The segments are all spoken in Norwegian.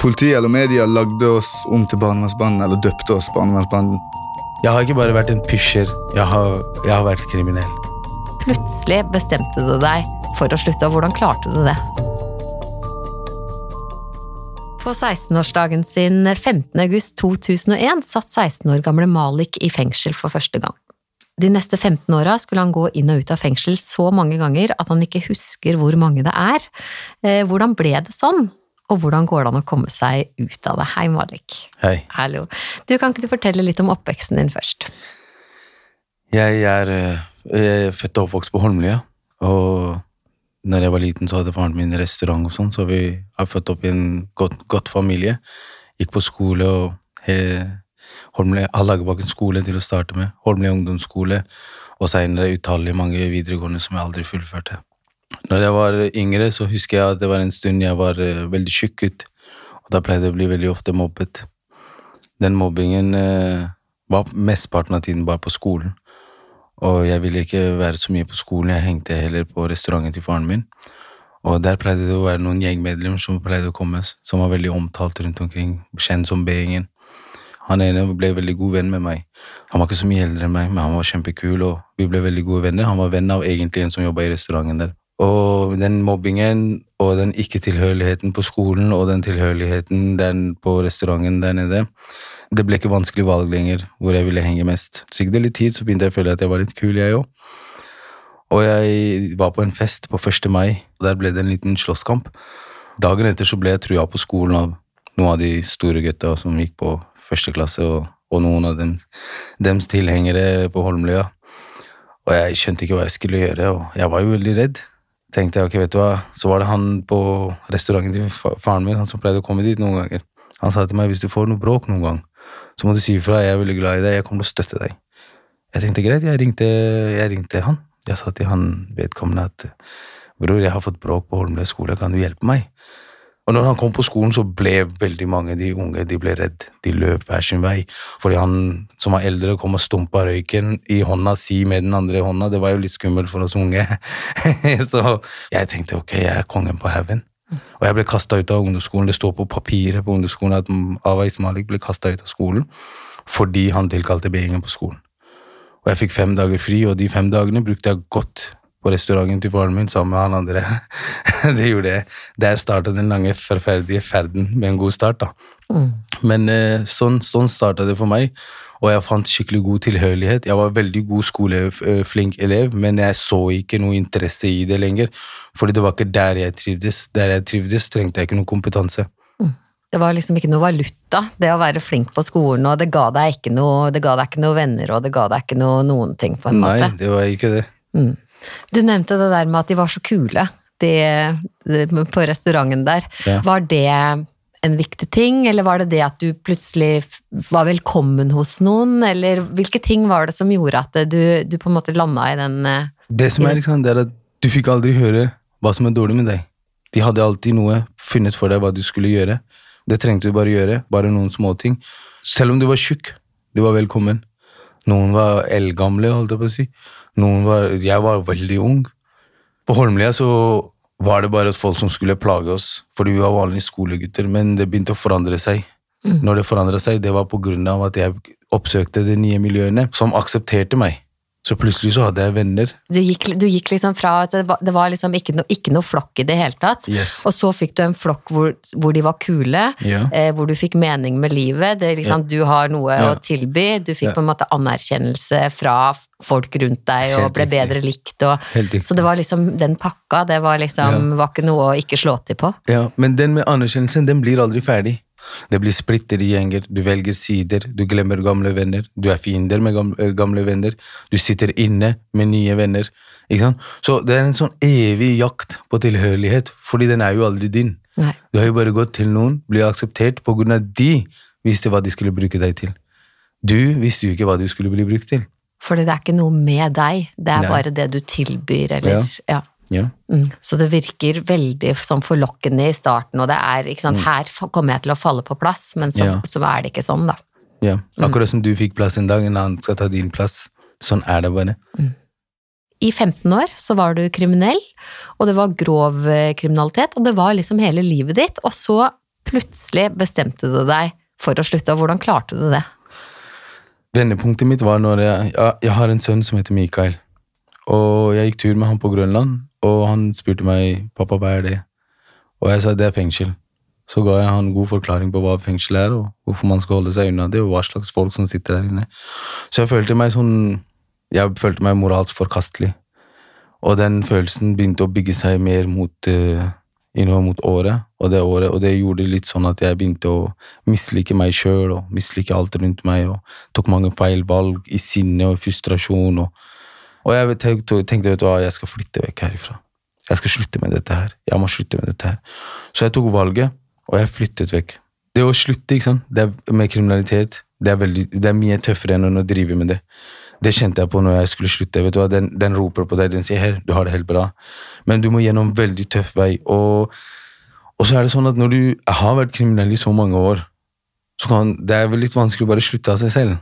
Politiet eller media lagde oss om til barnevernsbanden, eller døpte oss barnevernsbanden. Jeg har ikke bare vært en pusher, jeg har, jeg har vært kriminell. Plutselig bestemte du deg for å slutte, og hvordan klarte du det? På 16-årsdagen sin 15. august 2001 satt 16 år gamle Malik i fengsel for første gang. De neste 15 åra skulle han gå inn og ut av fengsel så mange ganger at han ikke husker hvor mange det er. Eh, Hvordan ble det sånn, og hvordan går det an å komme seg ut av det? Hei, Malik. Hei. Hallo. Du, Kan ikke du fortelle litt om oppveksten din først? Jeg er, eh, jeg er født og oppvokst på Holmlia, og når jeg var liten, så hadde faren min restaurant og sånn, så vi er født opp i en godt, godt familie. Gikk på skole og he, Holmlia, Hallagerbakken skole til å starte med, Holmlia ungdomsskole, og senere utallige mange videregående som jeg aldri fullførte. Når jeg var yngre, så husker jeg at det var en stund jeg var eh, veldig tjukk ut, og da pleide jeg å bli veldig ofte mobbet. Den mobbingen eh, var mesteparten av tiden bare på skolen. Og jeg ville ikke være så mye på skolen, jeg hengte heller på restauranten til faren min. Og der pleide det å være noen gjengmedlemmer som pleide å komme, som var veldig omtalt rundt omkring, kjent som B-gjengen. Han ene ble veldig god venn med meg. Han var ikke så mye eldre enn meg, men han var kjempekul, og vi ble veldig gode venner. Han var venn av egentlig en som jobba i restauranten der. Og den mobbingen og den ikke-tilhørigheten på skolen og den tilhørigheten på restauranten der nede, det ble ikke vanskelig valg lenger hvor jeg ville henge mest. Så gikk det litt tid, så begynte jeg å føle at jeg var litt kul, jeg òg. Og jeg var på en fest på 1. mai, og der ble det en liten slåsskamp. Dagen etter så ble jeg trua på skolen av noen av de store gutta som gikk på første klasse, og, og noen av dem, dems tilhengere på Holmlia. Og jeg skjønte ikke hva jeg skulle gjøre, og jeg var jo veldig redd. Tenkte jeg, ok, vet du hva, Så var det han på restauranten til faren min, han som pleide å komme dit noen ganger. Han sa til meg hvis du får noe bråk noen gang, så må du si ifra, jeg er veldig glad i deg, jeg kommer til å støtte deg. Jeg tenkte greit, jeg ringte, jeg ringte han. Jeg sa til han vedkommende at bror, jeg har fått bråk på Holmlia skole, kan du hjelpe meg? Og når han kom på skolen, så ble veldig mange de unge de ble redd. De løp hver sin vei. Fordi han som var eldre, kom og stumpa røyken i hånda si med den andre hånda. Det var jo litt skummelt for oss unge. så jeg tenkte ok, jeg er kongen på haugen. Og jeg ble kasta ut av ungdomsskolen. Det står på papiret på ungdomsskolen at Awais Malik ble kasta ut av skolen fordi han tilkalte B-gjengen på skolen. Og jeg fikk fem dager fri, og de fem dagene brukte jeg godt på restauranten til faren min sammen med han andre. det gjorde jeg. Der starta den lange, forferdelige ferden med en god start, da. Men eh, sånn, sånn starta det for meg, og jeg fant skikkelig god tilhørighet. Jeg var veldig god skoleflink elev, men jeg så ikke noe interesse i det lenger, fordi det var ikke der jeg trivdes. Der jeg trivdes, trengte jeg ikke noe kompetanse. Det var liksom ikke noe valuta, det å være flink på skolen, og det ga deg ikke noe, det ga deg ikke noe venner, og det ga deg ikke noe, noen ting, på en Nei, måte. det var ikke det. Mm. Du nevnte det der med at de var så kule de, de, på restauranten der. Ja. Var det en viktig ting, eller var det det at du plutselig var velkommen hos noen, eller hvilke ting var det som gjorde at du, du på en måte landa i den eh, Det som er, sant, det er at du fikk aldri høre hva som er dårlig med deg. De hadde alltid noe funnet for deg hva du skulle gjøre. Det trengte du bare gjøre, bare noen småting. Selv om du var tjukk, du var velkommen. Noen var eldgamle, holdt jeg på å si. Noen var, jeg var veldig ung. På Holmlia så var det bare folk som skulle plage oss, fordi vi var vanlige skolegutter, men det begynte å forandre seg. Når det forandret seg, det var på grunn av at jeg oppsøkte de nye miljøene som aksepterte meg. Så plutselig så hadde jeg venner. Du gikk, du gikk liksom fra at det var, det var liksom ikke, no, ikke noe flokk i det hele tatt, Yes. og så fikk du en flokk hvor, hvor de var kule, Ja. eh, hvor du fikk mening med livet. Det, liksom, Du har noe Ja. å tilby. Du fikk på en måte anerkjennelse fra folk rundt deg og Helt ble riktig. bedre likt. Og, så det var liksom den pakka, det var liksom var ikke noe å ikke slå til på. Ja, men den med anerkjennelsen, den blir aldri ferdig. Det blir splitter i gjenger, du velger sider, du glemmer gamle venner, du er fiender med gamle, gamle venner, du sitter inne med nye venner. Ikke sant? Så det er en sånn evig jakt på tilhørighet, fordi den er jo aldri din. Nei. Du har jo bare gått til noen, blir akseptert på grunn av de visste hva de skulle bruke deg til. Du visste jo ikke hva du skulle bli brukt til. Fordi det er ikke noe med deg, det er Nei. bare det du tilbyr, eller ja. Ja. Mm. Så det virker veldig sånn forlokkende i starten, og det er ikke sant, her kommer jeg til å falle på plass, men så, Mm. Ja. så er det ikke sånn, da. ja. Akkurat som du fikk plass en dag, en annen skal ta din plass. Sånn er det bare. I 15 år så var du kriminell, og det var grov eh, kriminalitet, og det var liksom hele livet ditt, og så plutselig bestemte du deg for å slutte, og hvordan klarte du det? Vendepunktet mitt var når jeg, jeg, jeg har en sønn som heter Mikael. Og jeg gikk tur med han på Grønland, og han spurte meg pappa, hva er det? Og jeg sa det er fengsel. Så ga jeg han god forklaring på hva fengsel er, og hvorfor man skal holde seg unna det, og hva slags folk som sitter der inne. Så jeg følte meg sånn Jeg følte meg moralsk forkastelig. Og den følelsen begynte å bygge seg mer mot uh, innover mot året, og det året, og det gjorde litt sånn at jeg begynte å mislike meg sjøl og mislike alt rundt meg, og tok mange feil valg i sinne og frustrasjon. Og, og jeg tenkte, vet du hva, jeg skal flytte vekk herifra. Jeg skal slutte med dette her. Jeg må slutte med dette her. Så jeg tok valget, og jeg flyttet vekk. Det å slutte ikke sant? Det er med kriminalitet, det er, veldig, det er mye tøffere enn å drive med det. Det kjente jeg på når jeg skulle slutte. vet du hva, Den, den roper på deg, den sier her, du har det helt bra, men du må gjennom veldig tøff vei. Og, og så er det sånn at når du har vært kriminell i så mange år, så kan det er vel litt vanskelig å bare slutte av seg selv.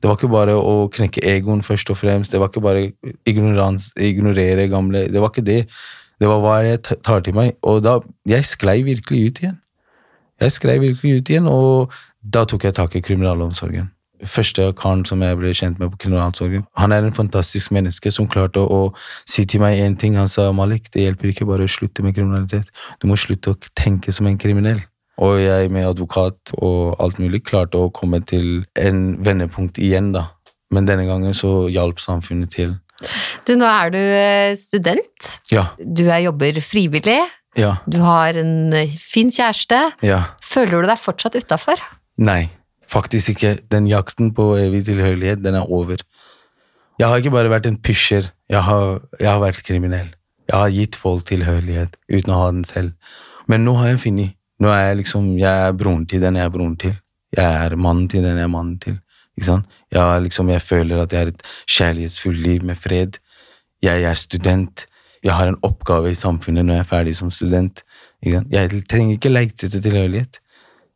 Det var ikke bare å knekke egoen først og fremst, det var ikke bare ignorans, ignorere gamle Det var ikke det. Det var hva jeg tar til meg. Og da Jeg sklei virkelig ut igjen. Jeg sklei virkelig ut igjen, og da tok jeg tak i kriminalomsorgen første karen som jeg ble kjent med på kriminalomsorgen. Han er en fantastisk menneske som klarte å, å si til meg én ting. Han sa Malik, det hjelper ikke bare å slutte med kriminalitet. Du må slutte å tenke som en kriminell. Og jeg med advokat og alt mulig klarte å komme til en vendepunkt igjen, da. Men denne gangen så hjalp samfunnet til. Du, nå er du eh, student. Ja. Du er jobber frivillig. Ja. Du har en eh, fin kjæreste. Ja. Føler du deg fortsatt utafor? Nei. Faktisk ikke. Den jakten på evig tilhørighet, den er over. Jeg har ikke bare vært en pusher, jeg har, jeg har vært kriminell. Jeg har gitt folk tilhørighet uten å ha den selv. Men nå har jeg funnet. Nå er jeg liksom, jeg er broren til den jeg er broren til. Jeg er mannen til den jeg er mannen til. Ikke sant? Jeg, liksom, jeg føler at jeg har et kjærlighetsfullt liv med fred. Jeg er student. Jeg har en oppgave i samfunnet når jeg er ferdig som student. Jeg trenger ikke lete etter tilhørighet.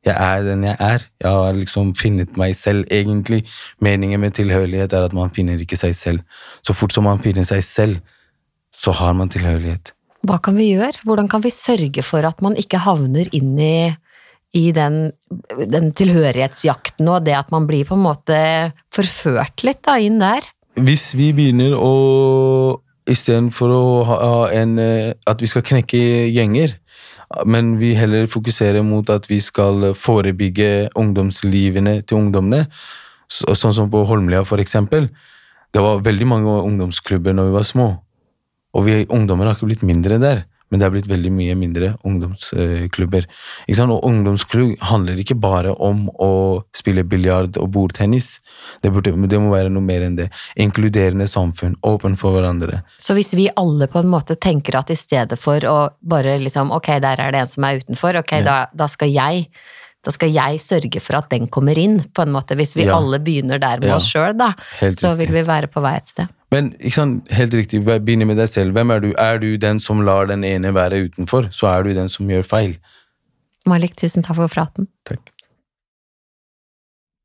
Jeg er den jeg er. Jeg har liksom funnet meg selv, egentlig. Meningen med tilhørighet er at man finner ikke seg selv. Så fort som man finner seg selv, så har man tilhørighet. Hva kan vi gjøre? Hvordan kan vi sørge for at man ikke havner inn i, i den, den, tilhørighetsjakten og det at man blir på en måte forført litt da, inn der? Hvis vi begynner å Istedenfor å ha en eh, At vi skal knekke gjenger, men vi heller fokuserer mot at vi skal forebygge ungdomslivene til ungdommene. sånn som på Holmlia, for eksempel. Det var veldig mange ungdomsklubber når vi var små. Og vi ungdommer har ikke blitt mindre der men det er blitt veldig mye mindre ungdomsklubber. Og ungdomsklubb handler ikke bare om å spille biljard og bordtennis. Det, det, må være noe mer enn det. Inkluderende samfunn, åpen for hverandre. Så hvis vi alle på en måte tenker at i stedet for å bare liksom ok, der er det en som er utenfor, ok, ja. da, da, skal jeg da skal jeg sørge for at den kommer inn, på en måte. Hvis vi ja. alle begynner der med ja. oss sjøl, da, så vil vi være på vei et sted. Men ikke sant, helt riktig, begynne med deg selv. Hvem er du? Er du den som lar den ene være utenfor, så er du den som gjør feil. Malik, tusen takk for praten. Takk.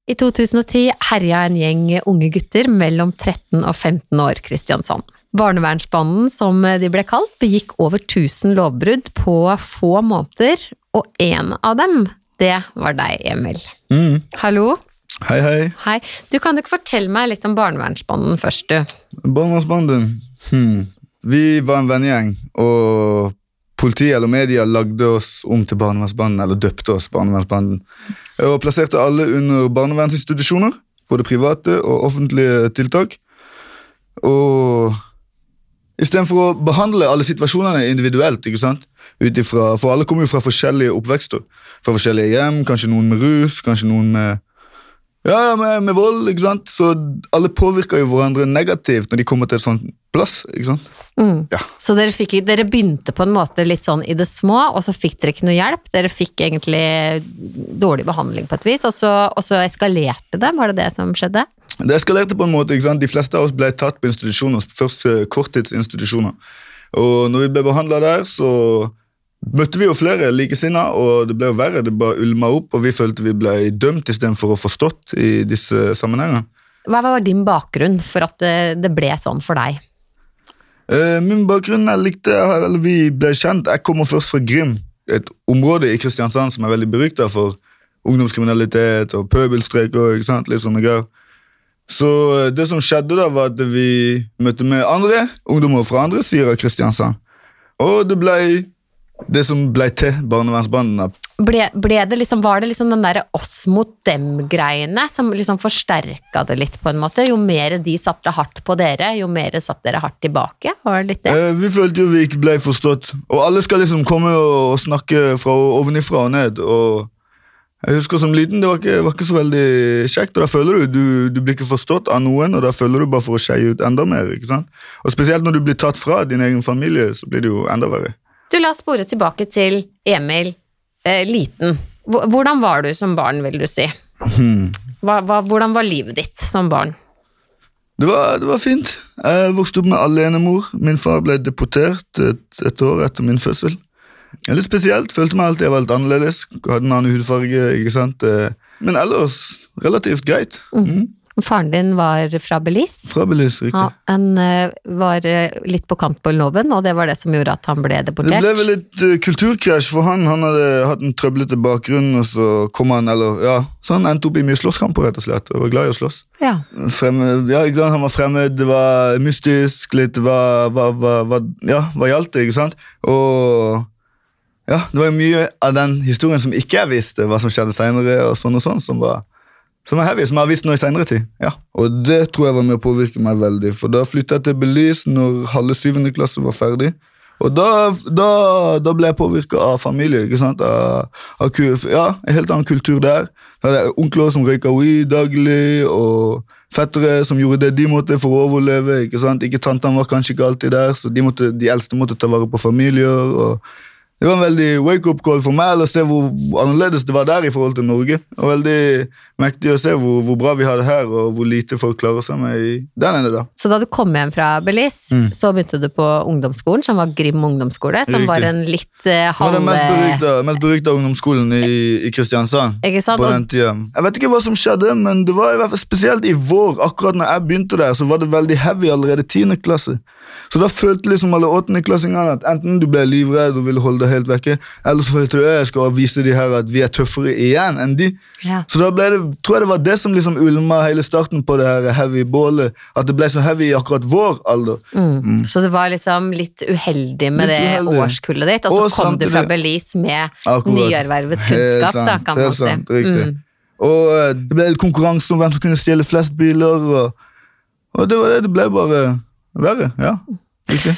I 2010 herja en gjeng unge gutter mellom 13 og 15 år Kristiansand. Barnevernsbanden, som de ble kalt, begikk over 1000 lovbrudd på få måneder, og én av dem, det var deg, Emil. Mm. Hallo? Hei, hei. Hei. Du Kan du ikke fortelle meg litt om barnevernsbanden først, du? Barnevernsbanden? Hmm. Vi var en vennegjeng, og politiet eller media lagde oss om til barnevernsbanden, eller døpte oss barnevernsbanden. Og plasserte alle under barnevernsinstitusjoner, både private og offentlige tiltak. Og istedenfor å behandle alle situasjonene individuelt, ikke sant? Utifra, for alle kommer jo fra forskjellige oppvekster. Fra forskjellige hjem, kanskje noen med rus, kanskje noen med ja, med, med, vold, ikke sant? Så alle påvirker jo hverandre negativt når de kommer til et sånt plass. ikke sant? Mm. Ja. Så dere, fikk, dere, begynte på en måte litt sånn i det små, og så fikk dere ikke noe hjelp. Dere fikk egentlig dårlig behandling på et vis, og så, og så eskalerte det? Var det det som skjedde? Det eskalerte på en måte. ikke sant? De fleste av oss ble tatt på institusjoner, først korttidsinstitusjoner. Og når vi ble behandla der, så møtte vi jo flere likesinnede, og det ble jo verre. Det bare ulma opp, og vi følte vi ble dømt istedenfor å forstått i disse sammenhengene. Hva var din bakgrunn for at det ble sånn for deg? Uh, min bakgrunn jeg likte, eller Vi ble kjent. Jeg kommer først fra Grim et område i Kristiansand som er veldig berykta for ungdomskriminalitet og pøbelstreker. ikke sant, litt sånne greier. Så eh, det som skjedde da, var at vi møtte med andre ungdommer fra andre sider av Kristiansand. Og det ble det som ble til barnevernsbanden. Ble, ble det liksom, var det liksom den derre oss mot dem-greiene som liksom forsterka det litt, på en måte? Jo mer de satte hardt på dere, jo mer satte dere hardt tilbake? Var det litt det? Eh, vi følte jo vi ikke ble forstått. Og alle skal liksom komme og snakke fra ovenifra og ned. og jeg husker Som liten det var ikke, var ikke så veldig kjekt. og Da føler du, du du blir ikke forstått av noen, og da føler du bare for å skeie ut enda mer. ikke sant? Og Spesielt når du blir tatt fra din egen familie, så blir det jo enda verre. Du, la oss spore tilbake til Emil eh, liten. Hvordan var du som barn, vil du si? Hmm. Hva, hva, hvordan var livet ditt som barn? Det var, det var fint. Jeg vokste opp med alenemor. Min far ble deportert et, et år etter min fødsel. Litt spesielt. Følte meg alltid jeg var litt annerledes. Hadde en annen hudfarge. ikke sant? Eh, Men ellers relativt greit. Mm. Faren din var fra Belize. Fra Belize, riktig. Ja, han eh, var eh, litt på kant på loven, og det var det som gjorde at han ble deportert. Det ble vel litt eh, kulturkrasj for han. Han hadde hatt en trøblete bakgrunn, og så kom han, eller ja, så han endte opp i mye slåsskamper, rett og slett. Og var glad i å slåss. Ja. Fremmed, ja, glad Han var fremmed, det var mystisk, litt hva, hva, hva, ja, hva gjaldt det, ikke sant? Og ja, det var jo mye av den historien som ikke jeg visste, hva som skjedde senere, og sånn og sånn, som var, som er heavy, som jeg har visst nå i senere tid. Ja, Og det tror jeg var med å påvirke meg veldig, for da flyttet jeg til Belize når halve syvende klasse var ferdig. Og da, da, da ble jeg påvirka av familie. ikke sant? Av, av, ja, En helt annen kultur der. Da hadde jeg onkler som røyka weed daglig, og fettere som gjorde det de måtte for å overleve. ikke sant? Ikke Tantene var kanskje ikke alltid der, så de, måtte, de eldste måtte ta vare på familier. og Det var en veldig wake-up call for meg å se hvor annerledes det var der i forhold til Norge. Og veldig mektig å se hvor, hvor bra vi har det her, og hvor lite folk klarer seg med i den ene. da. Så da du kom hjem fra Belize, Mm. så begynte du på ungdomsskolen, som var Grim ungdomsskole, som Riktig. var en litt eh, Det var den mest berykta, ungdomsskolen i, i Kristiansand. Ikke sant? på den tida. Jeg vet ikke hva som skjedde, men det var i hvert fall spesielt i vår, akkurat når jeg begynte der, så var det veldig heavy allerede 10. klasse. Så da følte liksom alle åttendeklassingene at enten du ble livredd og ville holde deg helt vekke, eller så følte du at jeg skal vise de her at vi er tøffere igjen enn de. ja. Så da ble det, tror jeg det var det som liksom ulma hele starten på det her heavy bålet. At det ble så heavy i akkurat vår alder. mm. Så det var liksom litt uheldig med Litt det uheldig. årskullet ditt, og så Og kom du fra Belize med Akkurat. nyervervet kunnskap, da, kan man si. riktig. Mm. Og eh, det ble konkurranse om hvem som kunne stjele flest biler. Og, og det var det. Det ble bare verre. Ja. Riktig.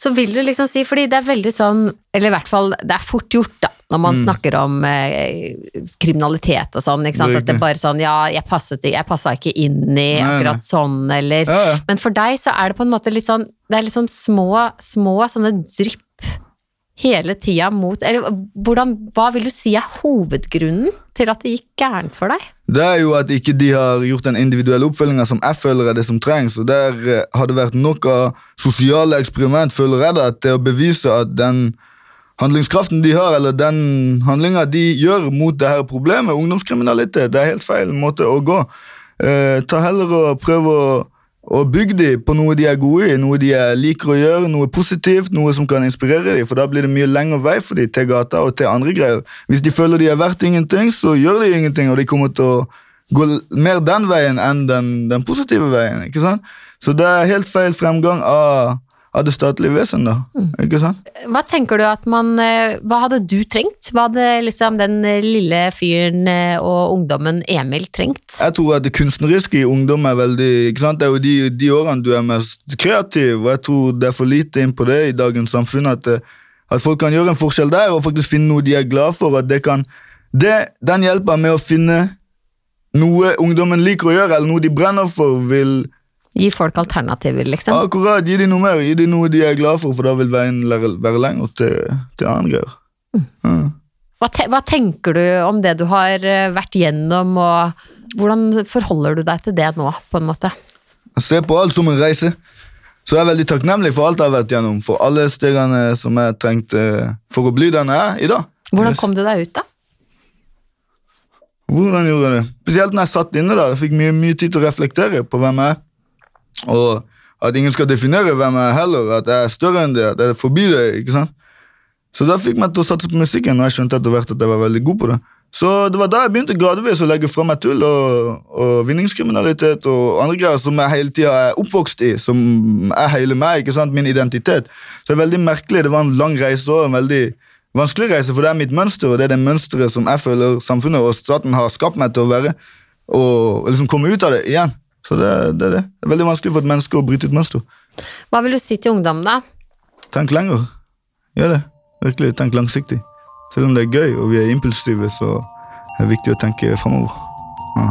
Så vil du liksom si, fordi det er veldig sånn, eller i hvert fall det er fort gjort da, når man Mm. snakker om eh, kriminalitet og sånn, ikke sant? at det er bare sånn, ja, jeg passet, jeg passet ikke inn i akkurat sånn, eller... Ja, ja. Men for deg så er det på en måte litt sånn, det er litt sånn små, små sånne drypp hele tida mot, eller hvordan, hva vil du si er hovedgrunnen til at det gikk gærent for deg? Det er jo at ikke de har gjort den individuelle oppfølginga som jeg føler er det som trengs. Og der eh, har det vært nok av sosiale eksperiment, føler jeg, da, til å bevise at den handlingskraften de har, eller den handlinga de gjør mot det her problemet, ungdomskriminalitet, det er helt feil måte å gå. Eh, ta heller og prøve å, å bygge dem på noe de er gode i, noe de er- liker å gjøre, noe positivt, noe som kan inspirere dem, for da blir det mye lengre vei for dem til gata og til andre greier. Hvis de føler de er verdt ingenting, så gjør de ingenting, og de kommer til å gå mer den veien enn den, den positive veien. ikke sant? Så det er helt feil fremgang av, av det statlige vesen, da. ikke sant? Hva tenker du at man, eh, hva hadde du trengt? Hva hadde liksom den eh, lille fyren eh, og ungdommen Emil trengt? Jeg tror at det kunstneriske i ungdom er veldig ikke sant? Det er jo de, de årene du er mest kreativ, og jeg tror det er for lite inn på det i dagens samfunn. At, at folk kan gjøre en forskjell der, og faktisk finne noe de er glad for. At det kan, det, den hjelper med å finne noe ungdommen liker å gjøre, eller noe de brenner for, vil Gi folk alternativer, liksom? akkurat gi dem noe mer, gi dem noe de er glad for, for da vil veien være lenger til, til andre greier. Ja. Hva, te hva tenker du om det du har eh, vært gjennom, og hvordan forholder du deg til det nå, på en måte? Jeg ser på alt som en reise. Så jeg er veldig takknemlig for alt jeg har vært gjennom, for alle stegene som jeg trengte for å bli den jeg er i dag. Hvordan kom du deg ut, da? Hvordan gjorde jeg det? Spesielt når jeg satt inne da, jeg fikk mye, mye tid til å reflektere på hvem jeg er. Og at ingen skal definere hvem jeg er heller, at jeg er større enn det, at jeg er forbi det. ikke sant? Så da fikk meg til å satse på musikken, og jeg skjønte etter hvert at jeg var veldig god på det. Så det var da jeg begynte gradvis å legge fra meg tull og, og vinningskriminalitet og andre greier som jeg hele tida er oppvokst i, som er hele meg, ikke sant, min identitet. Så det er veldig merkelig. Det var en lang reise og en veldig vanskelig reise, for det er mitt mønster, og det er det mønsteret som jeg føler samfunnet og staten har skapt meg til å være, og liksom komme ut av det igjen. Så det, det det. Det er veldig vanskelig for et menneske å bryte ut mønster. Hva vil du si til ungdom, da? Tenk lenger. Gjør det. Virkelig, tenk langsiktig. Selv om det er gøy og vi er impulsive, så er det viktig å tenke framover. Ja.